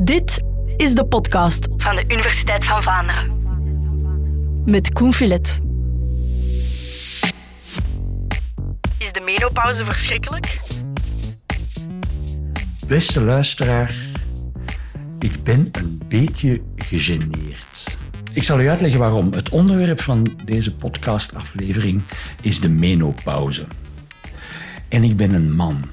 Dit is de podcast van de Universiteit van Vlaanderen. met Koen Filet. Is de menopauze verschrikkelijk? Beste luisteraar, ik ben een beetje gegeneerd. Ik zal u uitleggen waarom. Het onderwerp van deze podcastaflevering is de menopauze. En ik ben een man.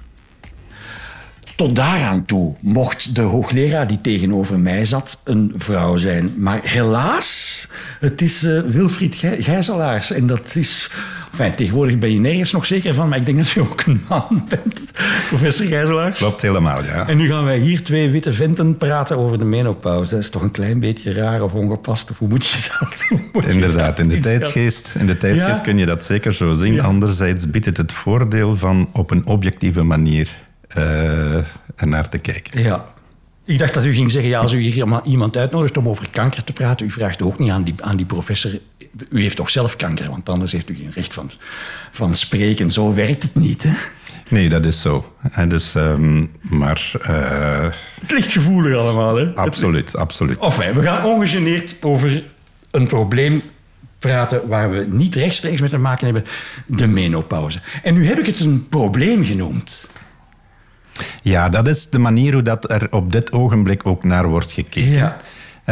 Tot daaraan toe mocht de hoogleraar die tegenover mij zat een vrouw zijn. Maar helaas, het is eh, Wilfried Gij- Gijzelaars. En dat is... Enfin, tegenwoordig ben je nergens nog zeker van, maar ik denk dat u ook een man bent, professor Gijzelaars. Klopt helemaal, ja. En nu gaan wij hier twee witte venten praten over de menopauze. Dat is toch een klein beetje raar of ongepast? Of hoe moet je dat je Inderdaad, dat in de tijdsgeest, in de tijdsgeest Ja. kun je dat zeker zo zien. Ja. Anderzijds biedt het het voordeel van op een objectieve manier eh ernaar te kijken. Ja. Ik dacht dat u ging zeggen, ja, als u hier iemand- uitnodigt om over kanker te praten, u vraagt ook niet aan die, aan die professor, u heeft toch zelf kanker, want anders heeft u geen recht van, van spreken. Zo werkt het niet, hè? Nee, dat is zo. En dus, ehm, maar eh, Het ligt gevoelig allemaal, hè? absoluut, absoluut. Enfin, we gaan ongegeneerd over een probleem praten waar we niet rechtstreeks mee te maken hebben, de menopauze. En nu heb ik het een probleem genoemd. Ja, dat is de manier hoe dat er op dit ogenblik ook naar wordt gekeken. Ja.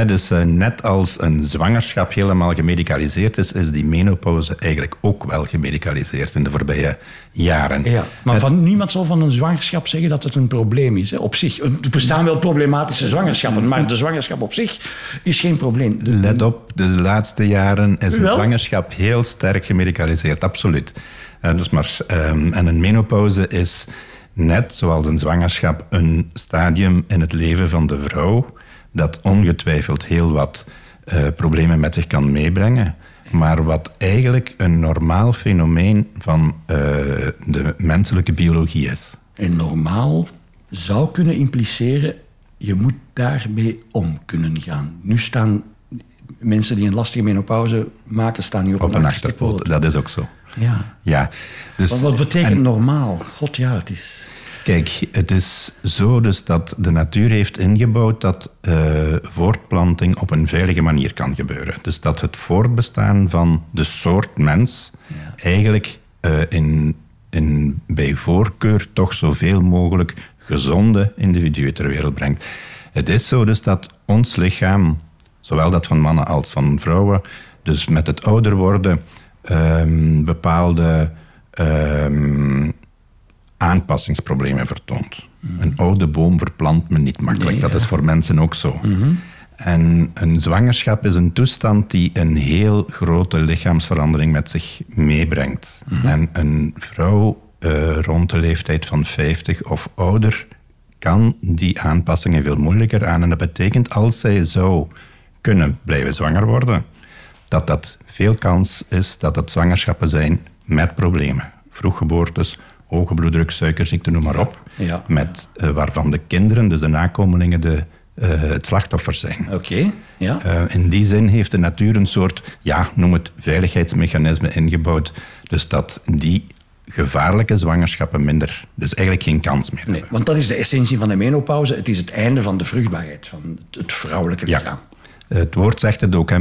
Dus eh, net als een zwangerschap helemaal gemedicaliseerd is, is die menopauze eigenlijk ook wel gemedicaliseerd in de voorbije jaren. Ja, maar van, niemand zal van een zwangerschap zeggen dat het een probleem is. Hè, op zich. Er bestaan wel problematische zwangerschappen, maar de zwangerschap op zich is geen probleem. Let op, de laatste jaren is een zwangerschap heel sterk gemedicaliseerd, absoluut. Eh, dus maar, ehm, en een menopauze is net zoals een zwangerschap een stadium in het leven van de vrouw dat ongetwijfeld heel wat eh, problemen met zich kan meebrengen, maar wat eigenlijk een normaal fenomeen van eh, de menselijke biologie is. En normaal zou kunnen impliceren, je moet daarmee om kunnen gaan. Nu staan mensen die een lastige menopauze maken, staan nu op, Op een achterpoot, dat is ook zo. Ja. Ja, dus, Wat, wat betekent en- normaal? God, ja, het is... Kijk, het is zo dus dat de natuur heeft ingebouwd dat eh, voortplanting op een veilige manier kan gebeuren. Dus dat het voortbestaan van de soort mens eigenlijk eh, in, in, bij voorkeur toch zoveel mogelijk gezonde individuen ter wereld brengt. Het is zo dus dat ons lichaam, zowel dat van mannen als van vrouwen, dus met het ouder worden ehm, bepaalde ehm, aanpassingsproblemen vertoont. Een oude boom verplant men niet makkelijk. Nee, dat ja. is voor mensen ook zo. En een zwangerschap is een toestand die een heel grote lichaamsverandering met zich meebrengt. En een vrouw eh, rond de leeftijd van 50 of ouder kan die aanpassingen veel moeilijker aan. En dat betekent als zij zou kunnen blijven zwanger worden, dat dat veel kans is dat het zwangerschappen zijn met problemen. Vroeggeboortes, hoge bloeddruk, suikerziekte, noem maar op. Ja. Met, eh, waarvan de kinderen, dus de nakomelingen, de, eh, het slachtoffer zijn. Oké, ja. Eh, in die zin heeft de natuur een soort, ja, noem het veiligheidsmechanisme ingebouwd. Dus dat die gevaarlijke zwangerschappen minder, dus eigenlijk geen kans meer Nee, want dat is de essentie van de menopauze. Het is het einde van de vruchtbaarheid, van het- vrouwelijke Ja. lichaam. Het woord zegt het ook, hè,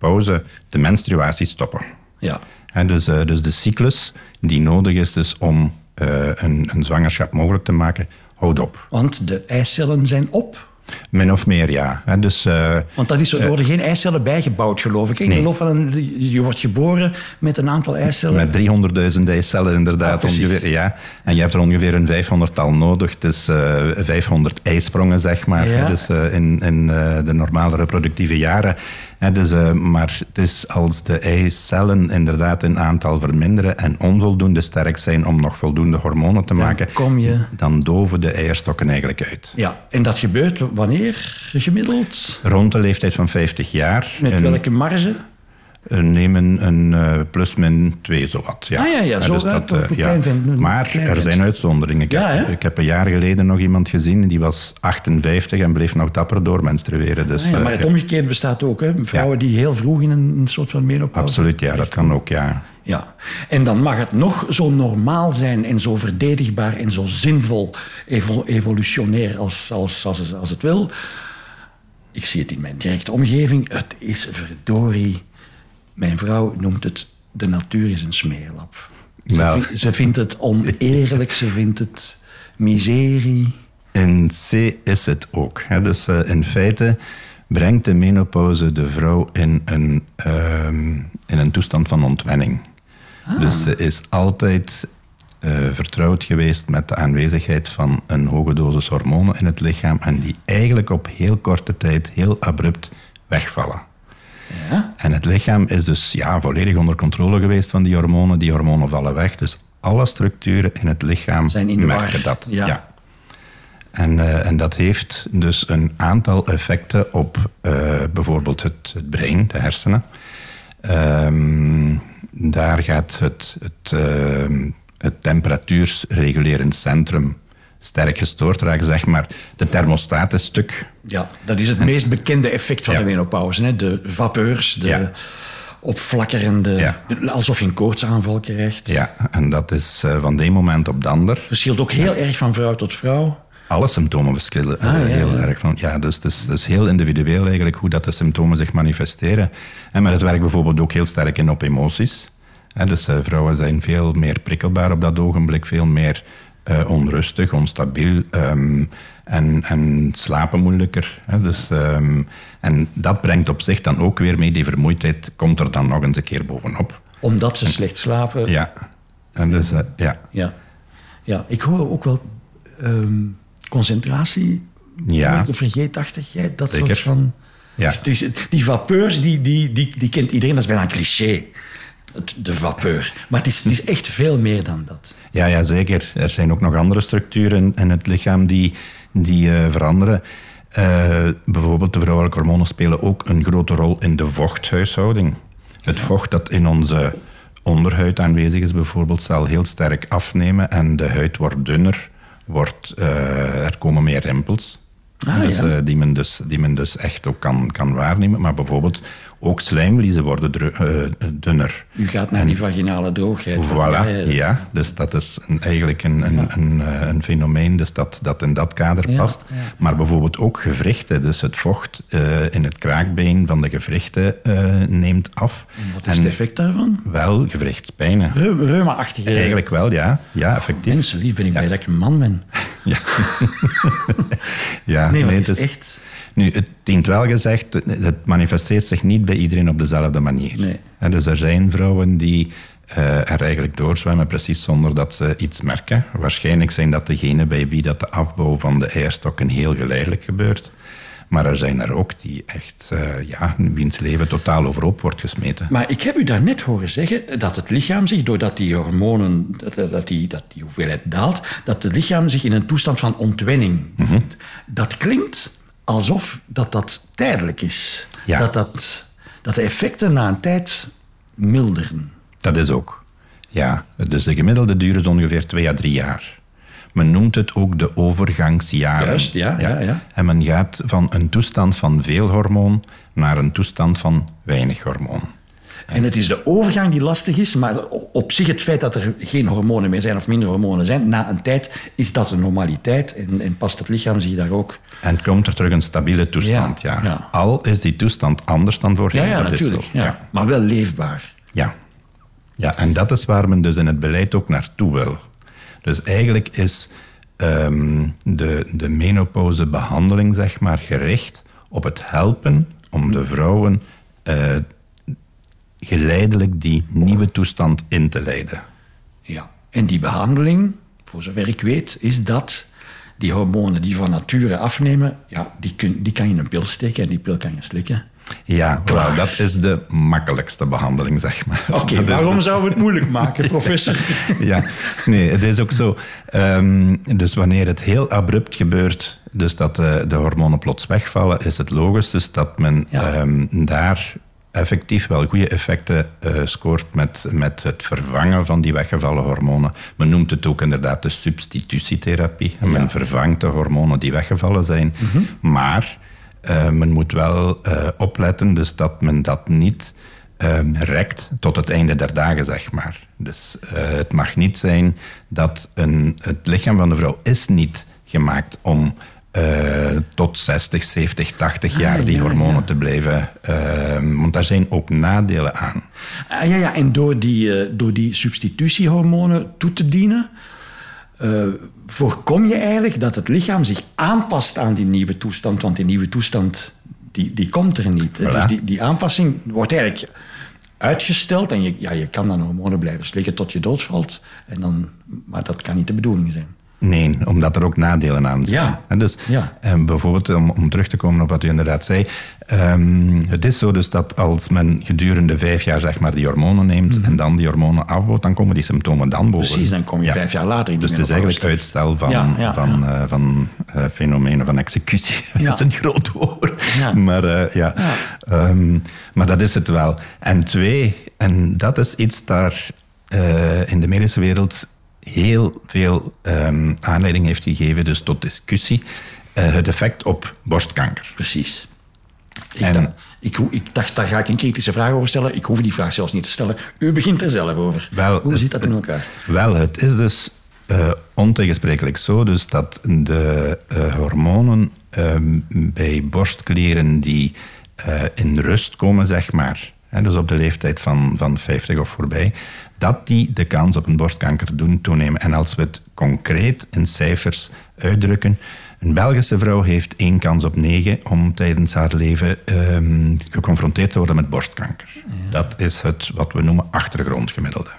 menopauze, de menstruatie stoppen. Ja. Hè, dus, eh, dus de cyclus die nodig is dus om eh, een, een zwangerschap mogelijk te maken, houdt op. Want de eicellen zijn op. Min of meer, ja. Dus, eh, Want dat is, er worden geen eicellen bijgebouwd, geloof ik. Ik Nee. geloof van je wordt geboren met een aantal eicellen. met 300.000 eicellen inderdaad Ah, ongeveer. Ja. En je hebt er ongeveer een 500-tal nodig. Dus eh 500 eisprongen, zeg maar. Ja. Dus in, in de normale reproductieve jaren. Dus, eh, maar het is als de eicellen inderdaad in aantal verminderen en onvoldoende sterk zijn om nog voldoende hormonen te maken, kom je- dan doven de eierstokken eigenlijk uit. Ja, en dat gebeurt wanneer gemiddeld? Rond de leeftijd van 50 jaar. Met welke marge? Eh, nemen een eh, plus min 2 zowat. Ja. Ah, ja, ja, zo, ja, eh, een klein vent, een Maar er zijn uitzonderingen. Ik, Ja, heb, hè? ik heb een jaar geleden nog iemand gezien, die was 58 en bleef nog dapper doormenstrueren. Dus, Ah, ja, maar het omgekeerde bestaat ook. Hè? Vrouwen die heel vroeg in een, soort van menopauze... absoluut, ja, dat kan ook, ja. Ja, en dan mag het nog zo normaal zijn en zo verdedigbaar en zo zinvol evo evolutionair als, als, als, als het wil. Ik zie het in mijn directe omgeving. Het is verdorie. Mijn vrouw noemt het de natuur is een smeerlap. Ze, Nou. ze vindt het oneerlijk, ze vindt het miserie. In C is het ook. Hè. Dus eh, in feite brengt de menopauze de vrouw in een, ehm, in een toestand van ontwenning. Dus ze is altijd eh, vertrouwd geweest met de aanwezigheid van een hoge dosis hormonen in het lichaam en die eigenlijk op heel korte tijd heel abrupt wegvallen. Het lichaam is dus ja, volledig onder controle geweest van die hormonen. Die hormonen vallen weg. Dus alle structuren in het lichaam Zijn in de merken dat. Ja. En, eh, en dat heeft dus een aantal effecten op eh, bijvoorbeeld het, het brein, de hersenen. Ehm, daar gaat het, het, ehm, het temperatuursregulerend centrum sterk gestoord raken. Zeg maar, de thermostaat is stuk. Ja, dat is het meest bekende effect van Ja. de menopauze. Hè? De vapeurs, de Ja. opflakkerende... Ja. Alsof je een koortsaanval krijgt. Ja, en dat is eh, van de een moment op de ander. Verschilt ook heel erg van vrouw tot vrouw. Alle symptomen verschillen eh, Ah, ja, heel erg. Van, ja, dus het is, het is heel individueel eigenlijk hoe dat de symptomen zich manifesteren. En maar het werkt bijvoorbeeld ook heel sterk in op emoties. Dus eh, vrouwen zijn veel meer prikkelbaar op dat ogenblik, veel meer eh, onrustig, onstabiel ehm, en, en slapen moeilijker. Hè, dus, ehm, en dat brengt op zich dan ook weer mee, die vermoeidheid komt er dan nog eens een keer bovenop. Omdat ze slecht slapen. Ja, en dus, eh, ja. Ja. ja. Ik hoor ook wel ehm, concentratie, Ja. vergeetachtigheid, dat Zeker. soort van... Ja. Dus die vapeurs, die, die, die, die kent iedereen, dat is bijna een cliché. Het- De vapeur. Maar het is, het is echt veel meer dan dat. Ja, ja, zeker. Er zijn ook nog andere structuren in het lichaam die, die eh, veranderen. Eh, bijvoorbeeld de vrouwelijke hormonen spelen ook een grote rol in de vochthuishouding. Het vocht dat in onze onderhuid aanwezig is bijvoorbeeld zal heel sterk afnemen en de huid wordt dunner, wordt, eh, er komen meer rimpels. Ah, dus, ja. die, men dus, die men dus echt ook kan, kan waarnemen. Maar bijvoorbeeld ook slijmvliezen worden eh, dunner. U gaat naar die vaginale droogheid. Voilà, ja. Dus dat is een, eigenlijk een, een, een, eh, een fenomeen dus dat, dat in dat kader past. ja. Maar bijvoorbeeld ook gewrichten. Dus het vocht eh, in het kraakbeen van de gewrichten neemt af. Wat is het effect daarvan? Wel gewrichtspijnen. Reum- Reuma-achtige... Eigenlijk wel, ja. Ja, effectief. Mensen, lief ben ik blij dat ik een man ben. Ja. ja, Nee, maar het is- echt... Nu, het dient wel gezegd, het manifesteert zich niet bij iedereen op dezelfde manier. Nee. Dus er zijn vrouwen die eh, er eigenlijk doorzwemmen precies zonder dat ze iets merken. Waarschijnlijk zijn dat degenen bij wie dat de afbouw van de eierstokken heel geleidelijk gebeurt. Maar er zijn er ook die echt, eh, ja, wiens leven totaal overhoop wordt gesmeten. Maar ik heb u daarnet horen zeggen dat het lichaam zich, doordat die hormonen, dat, die, dat die hoeveelheid daalt, dat het lichaam zich in een toestand van ontwenning bevindt. Dat klinkt alsof dat, dat tijdelijk is. Ja. Dat, dat, dat de effecten na een tijd milderen. Dat is ook. Ja, dus de gemiddelde duur is ongeveer twee à drie jaar. Men noemt het ook de overgangsjaren. Juist, ja, ja, ja. En men gaat van een toestand van veel hormoon naar een toestand van weinig hormoon. En het is de overgang die lastig is, maar op zich het feit dat er geen hormonen meer zijn of minder hormonen zijn, na een tijd is dat een normaliteit en, en past het lichaam zich daar ook. En komt er terug een stabiele toestand, Ja, ja. ja. Al is die toestand anders dan voorheen. Ja, ja dat natuurlijk. Is ja. Maar wel leefbaar. Ja. ja, en dat is waar men dus in het beleid ook naartoe wil. Dus eigenlijk is ehm, de, de menopauzebehandeling zeg maar, gericht op het helpen om de vrouwen eh, geleidelijk die nieuwe toestand in te leiden. Ja. En die behandeling, voor zover ik weet, is dat die hormonen die van nature afnemen, ja, die, kun, die kan je in een pil steken en die pil kan je slikken. Ja, wel, dat is de makkelijkste behandeling, zeg maar. Oké, is- waarom zouden we het moeilijk maken, professor? ja, nee, het is ook zo. Ehm, dus wanneer het heel abrupt gebeurt, dus dat eh, de hormonen plots wegvallen, is het logisch dus dat men Ja. ehm, daar effectief wel goede effecten eh, scoort met, met het vervangen van die weggevallen hormonen. Men noemt het ook inderdaad de substitutietherapie. En Men vervangt de hormonen die weggevallen zijn. Maar eh, men moet wel eh, opletten dus dat men dat niet ehm, rekt tot het einde der dagen, zeg maar. Dus het mag niet zijn dat een, het lichaam van de vrouw is niet gemaakt om tot 60, 70, 80 jaar die ja, hormonen ja. te blijven. ehm, want daar zijn ook nadelen aan. Ah, ja, ja, en door die, eh, door die substitutiehormonen toe te dienen, eh, voorkom je eigenlijk dat het lichaam zich aanpast aan die nieuwe toestand. Want die nieuwe toestand, die, die komt er niet. Voilà. Dus die, die aanpassing wordt eigenlijk uitgesteld. En je, ja, je kan dan hormonen blijven slikken tot je doodvalt. En dan, maar dat kan niet de bedoeling zijn. Nee, omdat er ook nadelen aan zijn. Ja. En dus, Ja. en bijvoorbeeld, om, om terug te komen op wat u inderdaad zei. ehm, het is zo dus dat als men gedurende vijf jaar zeg maar, die hormonen neemt en dan die hormonen afbouwt, dan komen die symptomen dan boven. Mhm. Precies, dan kom je Ja. vijf jaar later Dus het is eigenlijk uitstel van, Ja, van, eh, van eh, fenomenen van executie. Dat is een groot woord. Ja. Maar, eh, ja. Ehm, maar dat is het wel. En twee, en dat is iets daar in de medische wereld heel veel ehm, aanleiding heeft gegeven dus tot discussie. eh, het effect op borstkanker. Precies. Ik, En- dacht, ik, ik dacht, daar ga ik een kritische vraag over stellen. Ik hoef die vraag zelfs niet te stellen. U begint er zelf over. Wel, Hoe zit dat in elkaar? Wel, het is dus eh, ontegensprekelijk zo dus dat de eh, hormonen ehm, bij borstkleren die in rust komen, zeg maar, hè, dus op de leeftijd van, van 50 of voorbij, dat die de kans op een borstkanker doen toenemen. En als we het concreet in cijfers uitdrukken, een Belgische vrouw heeft één kans op negen om tijdens haar leven ehm, geconfronteerd te worden met borstkanker. Dat is het wat we noemen achtergrondgemiddelde.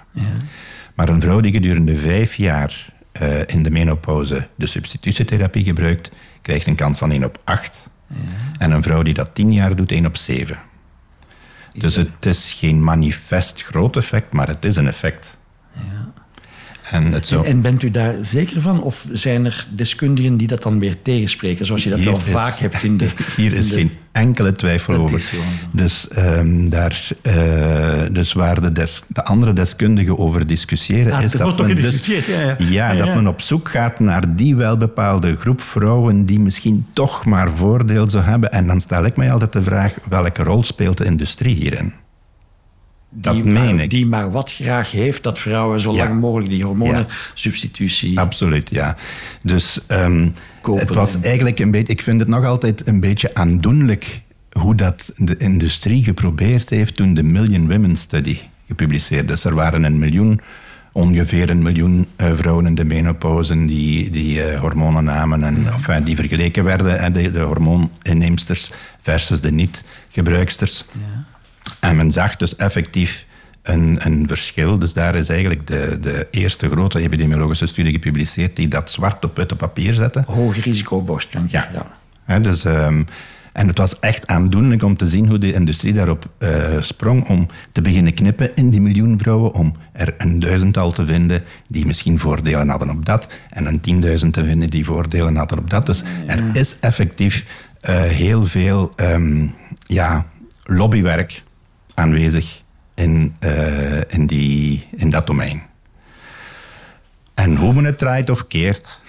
Maar een vrouw die gedurende vijf jaar eh, in de menopauze de substitutietherapie gebruikt, krijgt een kans van 1 op 8. En een vrouw die dat 10 jaar doet, 1 op 7. Dus het is geen manifest groot effect, maar het is een effect. En het zou... En bent u daar zeker van? Of zijn er deskundigen die dat dan weer tegenspreken? Zoals je dat Hier wel is- vaak hebt in de... Hier is de- geen enkele twijfel Dat over. Dus, ehm, daar, eh, dus waar de, des- de andere deskundigen over discussiëren, Ah, is dat wordt toch men dus- ja, ja. ja, dat men op zoek gaat naar die welbepaalde groep vrouwen die misschien toch maar voordeel zou hebben. En dan stel ik mij altijd de vraag, welke rol speelt de industrie hierin? Dat die meen maar, ik. Die maar wat graag heeft dat vrouwen zo Ja. lang mogelijk die hormonensubstitutie... Absoluut, ja. Dus ehm, het was en- eigenlijk een beetje... Ik vind het nog altijd een beetje aandoenlijk hoe dat de industrie geprobeerd heeft toen de Million Women Study gepubliceerd is. Er waren een miljoen, ongeveer een miljoen eh, vrouwen in de menopauze die, die eh, hormonen namen en enfin, die vergeleken werden, hè, de, de hormooninneemsters versus de niet-gebruiksters. En men zag dus effectief een, een verschil. Dus daar is eigenlijk de, de eerste grote epidemiologische studie gepubliceerd die dat zwart op witte papier zette. Hoog risico borstkanker. Ja. ja. Dus, ehm, en het was echt aandoenlijk om te zien hoe de industrie daarop eh, sprong om te beginnen knippen in die miljoen vrouwen, om er een duizendtal te vinden die misschien voordelen hadden op dat, en een tienduizend te vinden die voordelen hadden op dat. Dus er is effectief eh, heel veel ehm, ja, lobbywerk aanwezig in, eh, in, die, in dat domein. En hoe men het draait of keert,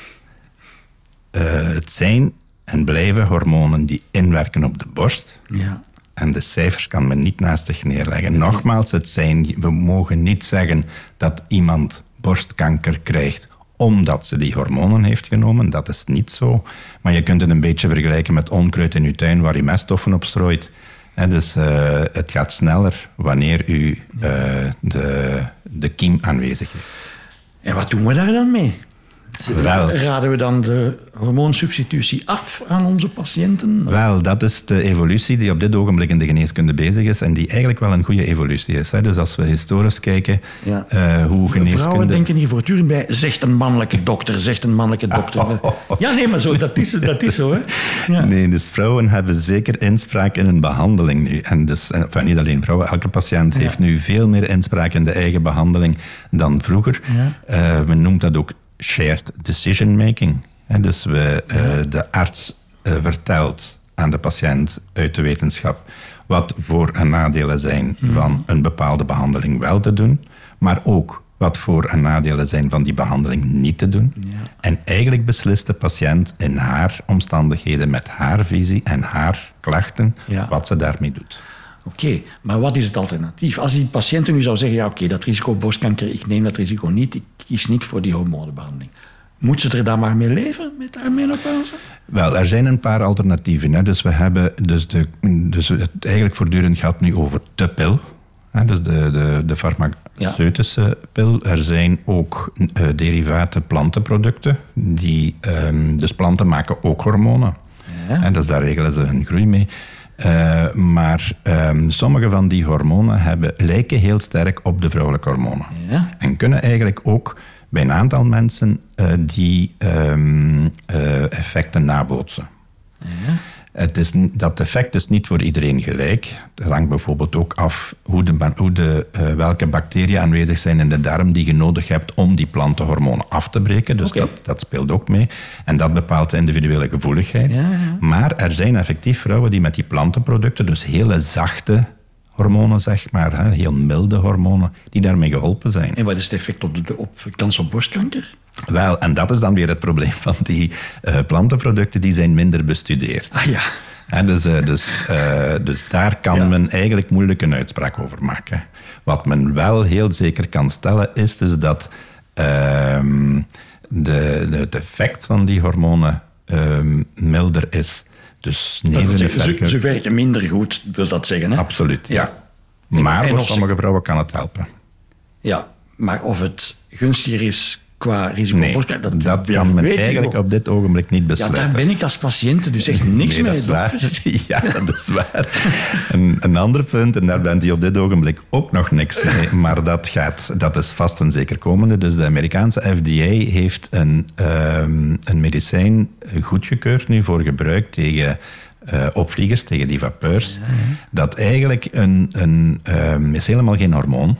eh, het zijn en blijven hormonen die inwerken op de borst. Ja. En de cijfers kan men niet naast zich neerleggen. Nogmaals, het zijn, we mogen niet zeggen dat iemand borstkanker krijgt omdat ze die hormonen heeft genomen. Dat is niet zo. Maar je kunt het een beetje vergelijken met onkruid in uw tuin waar je meststoffen op strooit. Dus eh, het gaat sneller wanneer u eh, de, de kiem aanwezig heeft. En wat doen we daar dan mee? Wel. Raden we dan de hormoonsubstitutie af aan onze patiënten? Wel, dat is de evolutie die op dit ogenblik in de geneeskunde bezig is en die eigenlijk wel een goede evolutie is. Hè. Dus als we historisch kijken Ja. eh, hoe Vrouwen geneeskunde... denken hier voortdurend bij, zegt een mannelijke dokter, zegt een mannelijke dokter. Ja, nee, maar zo, dat, is, dat is zo. Hè. Ja. Nee, dus vrouwen hebben zeker inspraak in een behandeling nu. En dus, en, enfin, niet alleen vrouwen, elke patiënt heeft nu veel meer inspraak in de eigen behandeling dan vroeger. Eh, men noemt dat ook shared decision making. Dus we, eh, de arts eh, vertelt aan de patiënt uit de wetenschap wat voor- en nadelen zijn van een bepaalde behandeling wel te doen, maar ook wat voor- en nadelen zijn van die behandeling niet te doen. En eigenlijk beslist de patiënt in haar omstandigheden, met haar visie en haar klachten, Ja. wat ze daarmee doet. Oké, maar wat is het alternatief? Als die patiënten nu zou zeggen, ja oké, dat risico borstkanker, ik neem dat risico niet, ik kies niet voor die hormonenbehandeling. Moet ze er dan maar mee leven, met haar menopauze? Wel, er zijn een paar alternatieven. Hè. Dus we hebben dus de, dus het eigenlijk voortdurend gaat nu over de pil. Hè, dus de, de, de farmaceutische pil. Er zijn ook uh, derivate plantenproducten. Die, um, dus planten maken ook hormonen. Ja. En dus daar regelen ze hun groei mee. Uh, maar um, sommige van die hormonen hebben, lijken heel sterk op de vrouwelijke hormonen. Ja. En kunnen eigenlijk ook bij een aantal mensen uh, die um, uh, effecten nabootsen. Ja. Het is, dat effect is niet voor iedereen gelijk. Het hangt bijvoorbeeld ook af hoe de, hoe de, uh, welke bacteriën aanwezig zijn in de darm die je nodig hebt om die plantenhormonen af te breken. Dus dat, dat speelt ook mee. En dat bepaalt de individuele gevoeligheid. Ja, ja. Maar er zijn effectief vrouwen die met die plantenproducten, dus hele zachte hormonen, zeg maar, hè, heel milde hormonen, die daarmee geholpen zijn. En wat is het effect op, de, op kans op borstkanker? Wel, en dat is dan weer het probleem van die uh, plantenproducten, die zijn minder bestudeerd. Ah ja. Dus, uh, dus, uh, dus daar kan ja. men eigenlijk moeilijk een uitspraak over maken. Wat men wel heel zeker kan stellen, is dus dat ehm, de, de, het effect van die hormonen um, milder is. Dus ze, ze, werken minder goed, wil dat zeggen? Hè? Absoluut, ja. ja. Maar voor sommige vrouwen kan het helpen. Ja, maar of het gunstiger is qua risico nee, borstkanker, dat, dat kan men eigenlijk op dit ogenblik niet besluiten. Ja, daar ben ik als patiënt dus echt niks nee, mee. Dat is waar. Ja, dat is waar. een, een ander punt, en daar bent u op dit ogenblik ook nog niks mee, maar dat, gaat, dat is vast en zeker komende. Dus de Amerikaanse FDA heeft een, um, een medicijn goedgekeurd nu voor gebruik tegen uh, opvliegers, tegen die vapeurs. Ja, ja. Dat eigenlijk een, een um, is helemaal geen hormoon.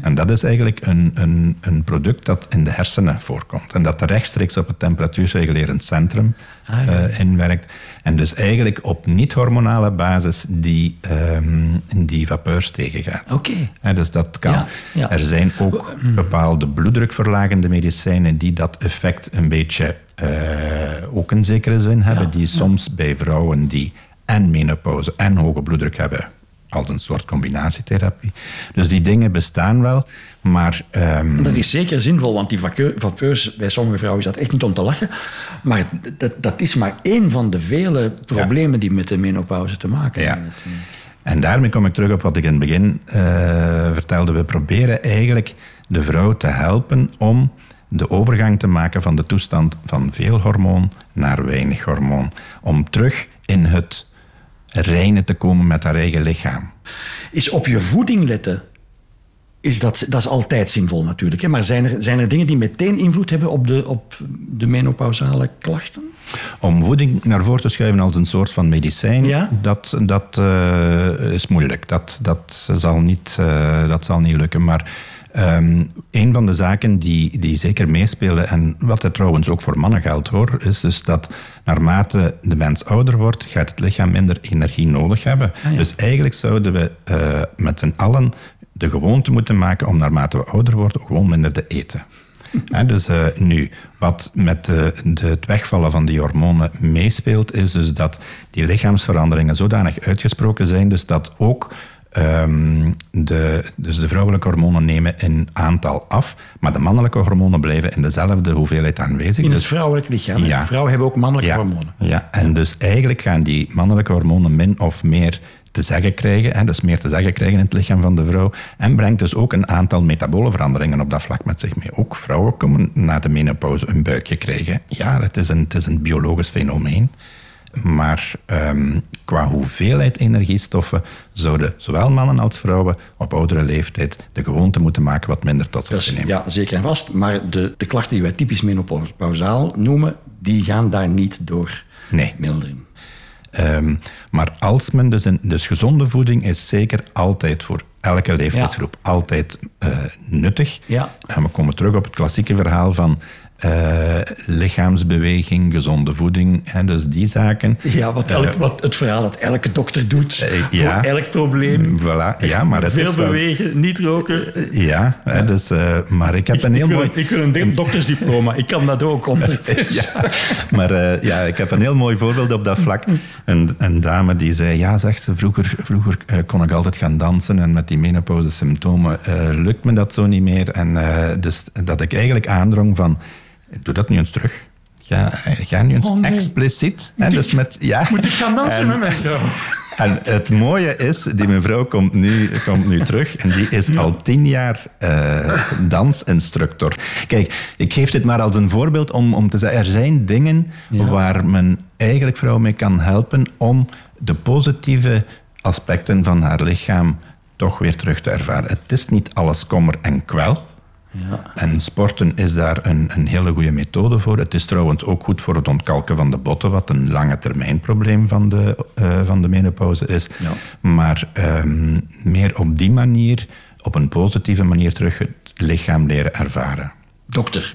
En dat is eigenlijk een, een, een, product dat in de hersenen voorkomt. En dat rechtstreeks op het temperatuurregulerend centrum ah, ja. uh, inwerkt. En dus eigenlijk op niet-hormonale basis die, um, die vapeurs tegengaat. Oké. Okay. Dus dat kan. Ja, ja. Er zijn ook bepaalde bloeddrukverlagende medicijnen die dat effect een beetje uh, ook in zekere zin hebben. die soms bij vrouwen die en menopauze en hoge bloeddruk hebben als een soort combinatietherapie. Dus die dingen bestaan wel, maar... Um... Dat is zeker zinvol, want die vapeurs, bij sommige vrouwen is dat echt niet om te lachen. Maar dat, dat is maar één van de vele problemen ja. die met de menopauze te maken ja. hebben. En daarmee kom ik terug op wat ik in het begin uh, vertelde. We proberen eigenlijk de vrouw te helpen om de overgang te maken van de toestand van veel hormoon naar weinig hormoon. Om terug in het reinen te komen met haar eigen lichaam. Is op je voeding letten, is dat, dat is altijd zinvol natuurlijk. Hè? Maar zijn er, zijn er dingen die meteen invloed hebben op de, op de menopausale klachten? Om voeding naar voren te schuiven als een soort van medicijn, ja? dat, dat uh, is moeilijk. Dat, dat, zal niet, uh, dat zal niet lukken. Maar Um, een van de zaken die, die zeker meespelen, en wat er trouwens ook voor mannen geldt hoor, is dus dat naarmate de mens ouder wordt, gaat het lichaam minder energie nodig hebben. Ah, ja. Dus eigenlijk zouden we uh, met z'n allen de gewoonte moeten maken om naarmate we ouder worden gewoon minder te eten. Ja, dus uh, nu, wat met de, de, het wegvallen van die hormonen meespeelt, is dus dat die lichaamsveranderingen zodanig uitgesproken zijn, dus dat ook Um, de, dus de vrouwelijke hormonen nemen in aantal af, maar de mannelijke hormonen blijven in dezelfde hoeveelheid aanwezig. In het dus, vrouwelijk lichaam. Ja. Vrouwen hebben ook mannelijke ja. hormonen. Ja, en dus eigenlijk gaan die mannelijke hormonen min of meer te zeggen krijgen, hè, dus meer te zeggen krijgen in het lichaam van de vrouw, en brengt dus ook een aantal metabole veranderingen op dat vlak met zich mee. Ook vrouwen komen na de menopauze een buikje krijgen. Ja, het is een, het is een biologisch fenomeen. Maar um, qua hoeveelheid energiestoffen zouden zowel mannen als vrouwen op oudere leeftijd de gewoonte moeten maken wat minder tot zich te nemen. Ja, zeker en vast. Maar de, de klachten die wij typisch menopausaal noemen, die gaan daar niet door nee. milderen. Um, maar als men dus, een, dus gezonde voeding is zeker altijd voor elke leeftijdsgroep ja. altijd uh, nuttig. Ja. En we komen terug op het klassieke verhaal van eh, lichaamsbeweging, gezonde voeding, hè, dus die zaken. Ja, wat, elk, wat het verhaal dat elke dokter doet Eh, voor ja. elk probleem. Voilà, ja, maar het Veel is wel... bewegen, niet roken. Ja, hè, dus, eh, maar ik heb een heel ik, wil, mooi... ik wil een doktersdiploma. Ik kan dat ook ondertussen. Ja, maar eh, ja, ik heb een heel mooi voorbeeld op dat vlak. Een, een dame die zei, ja, zegt ze, vroeger, vroeger eh, kon ik altijd gaan dansen en met die menopauze-symptomen eh, lukt me dat zo niet meer. En eh, dus dat ik eigenlijk aandrong van, doe dat nu eens terug. Ga, ga nu eens Oh, nee. expliciet. Dus met, ja, Moet ik gaan dansen En- met mijn vrouw? en het mooie is, die mevrouw komt nu, komt nu terug en die is al tien jaar eh, dansinstructor. Kijk, ik geef dit maar als een voorbeeld om, om te zeggen, er zijn dingen waar men eigenlijk vrouwen mee kan helpen om de positieve aspecten van haar lichaam toch weer terug te ervaren. Het is niet alles kommer en kwel. En sporten is daar een, een hele goede methode voor. Het is trouwens ook goed voor het ontkalken van de botten, wat een lange termijn probleem van de, eh, van de menopauze is. Ja. Maar ehm, meer op die manier, op een positieve manier terug het lichaam leren ervaren. Dokter,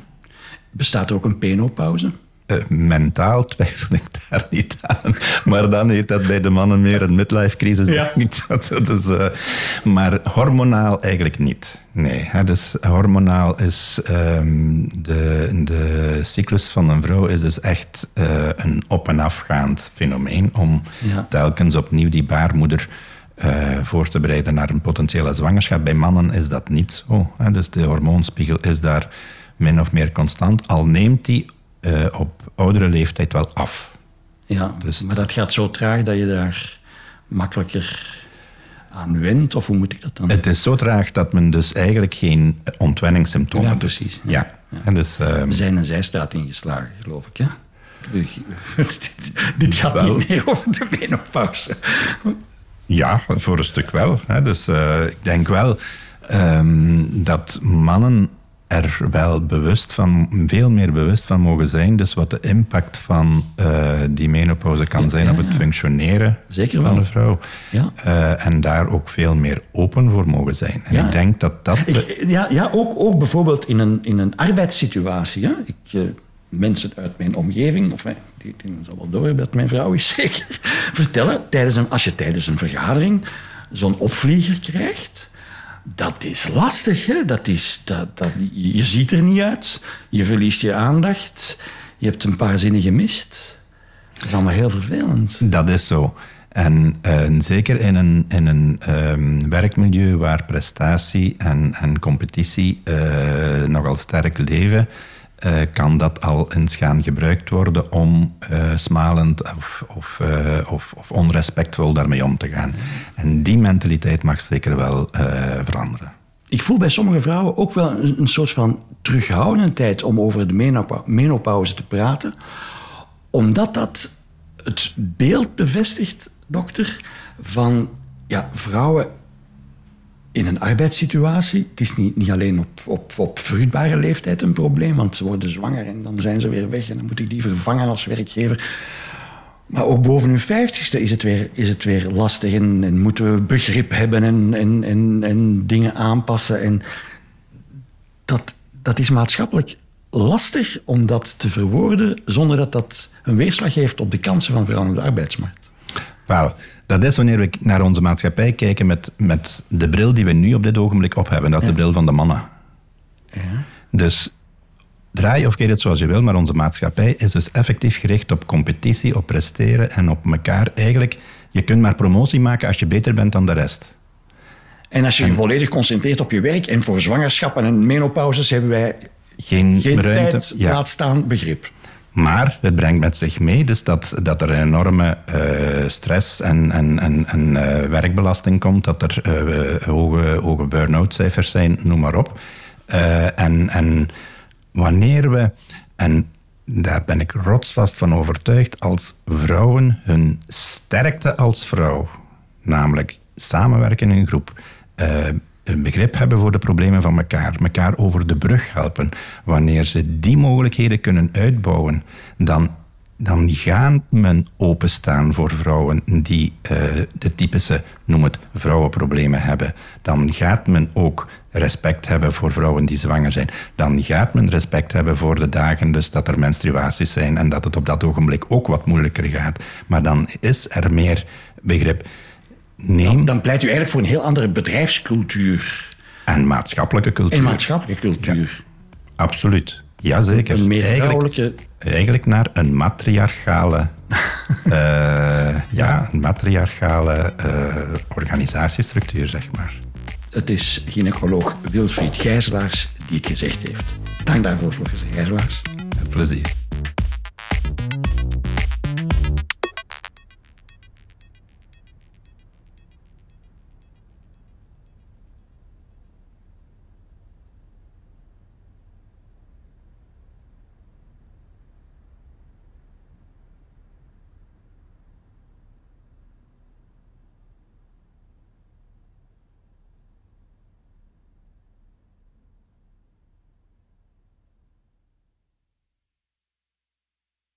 bestaat er ook een penopauze? Eh, mentaal twijfel ik daar niet aan. Maar dan heet dat bij de mannen meer een midlife crisis. Ja. denk ik. Dat, dat is, eh, maar hormonaal eigenlijk niet. Nee, hè, dus hormonaal is ehm, de, de cyclus van een vrouw is dus echt eh, een op- en afgaand fenomeen om Ja. telkens opnieuw die baarmoeder voor te bereiden naar een potentiële zwangerschap. Bij mannen is dat niet zo. Hè, dus de hormoonspiegel is daar min of meer constant, al neemt die eh, op oudere leeftijd wel af. Ja, Dus- maar dat gaat zo traag dat je daar makkelijker aan went? Of hoe moet ik dat dan? Het is zo traag dat men dus eigenlijk geen ontwenningssymptomen Ja, precies. Ja. En dus, ehm, We zijn een zijstraat ingeslagen, geloof ik. Hè? dit, gaat Wel. niet meer over de menopauze. Ja, voor een stuk wel. Hè. Dus eh, ik denk wel ehm, dat mannen er wel bewust van, veel meer bewust van mogen zijn. Dus wat de impact van eh, die menopauze kan zijn op het functioneren Zeker van een vrouw. Ja. Eh, en daar ook veel meer open voor mogen zijn. En Ja. ik denk dat dat... Ik- ja, ja ook, ook bijvoorbeeld in een, in een arbeidssituatie. Hè? Ik, eh, mensen uit mijn omgeving, of die, die zal wel door hebben dat mijn vrouw is zeker, vertellen, tijdens een, als je tijdens een vergadering zo'n opvlieger krijgt, dat is lastig. Hè? Dat is, dat, dat, je ziet er niet uit, je verliest je aandacht, je hebt een paar zinnen gemist. Dat is allemaal heel vervelend. Dat is zo. En eh, zeker in een, in een ehm, werkmilieu waar prestatie en, en competitie eh, nogal sterk leven, eh, kan dat al eens gaan gebruikt worden om eh, smalend eh, of, of onrespectvol daarmee om te gaan. En die mentaliteit mag zeker wel veranderen. Ik voel bij sommige vrouwen ook wel een, een soort van terughoudendheid om over de menopau- menopauze te praten. Omdat dat het beeld bevestigt, dokter, van ja, vrouwen in een arbeidssituatie. Het is niet, niet alleen op, op, op vruchtbare leeftijd een probleem, want ze worden zwanger en dan zijn ze weer weg en dan moet ik die vervangen als werkgever. Maar ook boven hun vijftigste is het weer, is het weer lastig en, en moeten we begrip hebben en, en, en, en dingen aanpassen. En dat, dat is maatschappelijk lastig om dat te verwoorden zonder dat dat een weerslag heeft op de kansen van vrouwen op de arbeidsmarkt. Wel, dat is wanneer we naar onze maatschappij kijken met, met de bril die we nu op dit ogenblik op hebben. Dat is de bril van de mannen. Dus draai of keer het zoals je wil, maar onze maatschappij is dus effectief gericht op competitie, op presteren en op elkaar. Eigenlijk, je kunt maar promotie maken als je beter bent dan de rest. En als je je volledig concentreert op je werk en voor zwangerschappen en menopauzes hebben wij Geen, geen ruimte. tijd, ja. laat staan begrip. Maar het brengt met zich mee dus dat, dat er enorme eh, stress en, en, en, eh, werkbelasting komt, dat er eh, hoge, hoge burn-out cijfers zijn, noem maar op. En, en wanneer we, en daar ben ik rotsvast van overtuigd, als vrouwen hun sterkte als vrouw, namelijk samenwerken in een groep, een begrip hebben voor de problemen van elkaar, elkaar over de brug helpen. Wanneer ze die mogelijkheden kunnen uitbouwen, dan, dan gaan men openstaan voor vrouwen die eh, de typische, noem het, vrouwenproblemen hebben. Dan gaat men ook respect hebben voor vrouwen die zwanger zijn. Dan gaat men respect hebben voor de dagen dus dat er menstruaties zijn en dat het op dat ogenblik ook wat moeilijker gaat. Maar dan is er meer begrip. Neem Dan pleit u eigenlijk voor een heel andere bedrijfscultuur en maatschappelijke cultuur. en maatschappelijke cultuur. Absoluut. Jazeker. Een meer vrouwelijke... Eigenlijk naar een matriarchale, eh, ja, een matriarchale eh, organisatiestructuur, zeg maar. Het is gynaecoloog Wilfried Gijzelaars die het gezegd heeft. Dank daarvoor, professor Gijzelaars. Met plezier.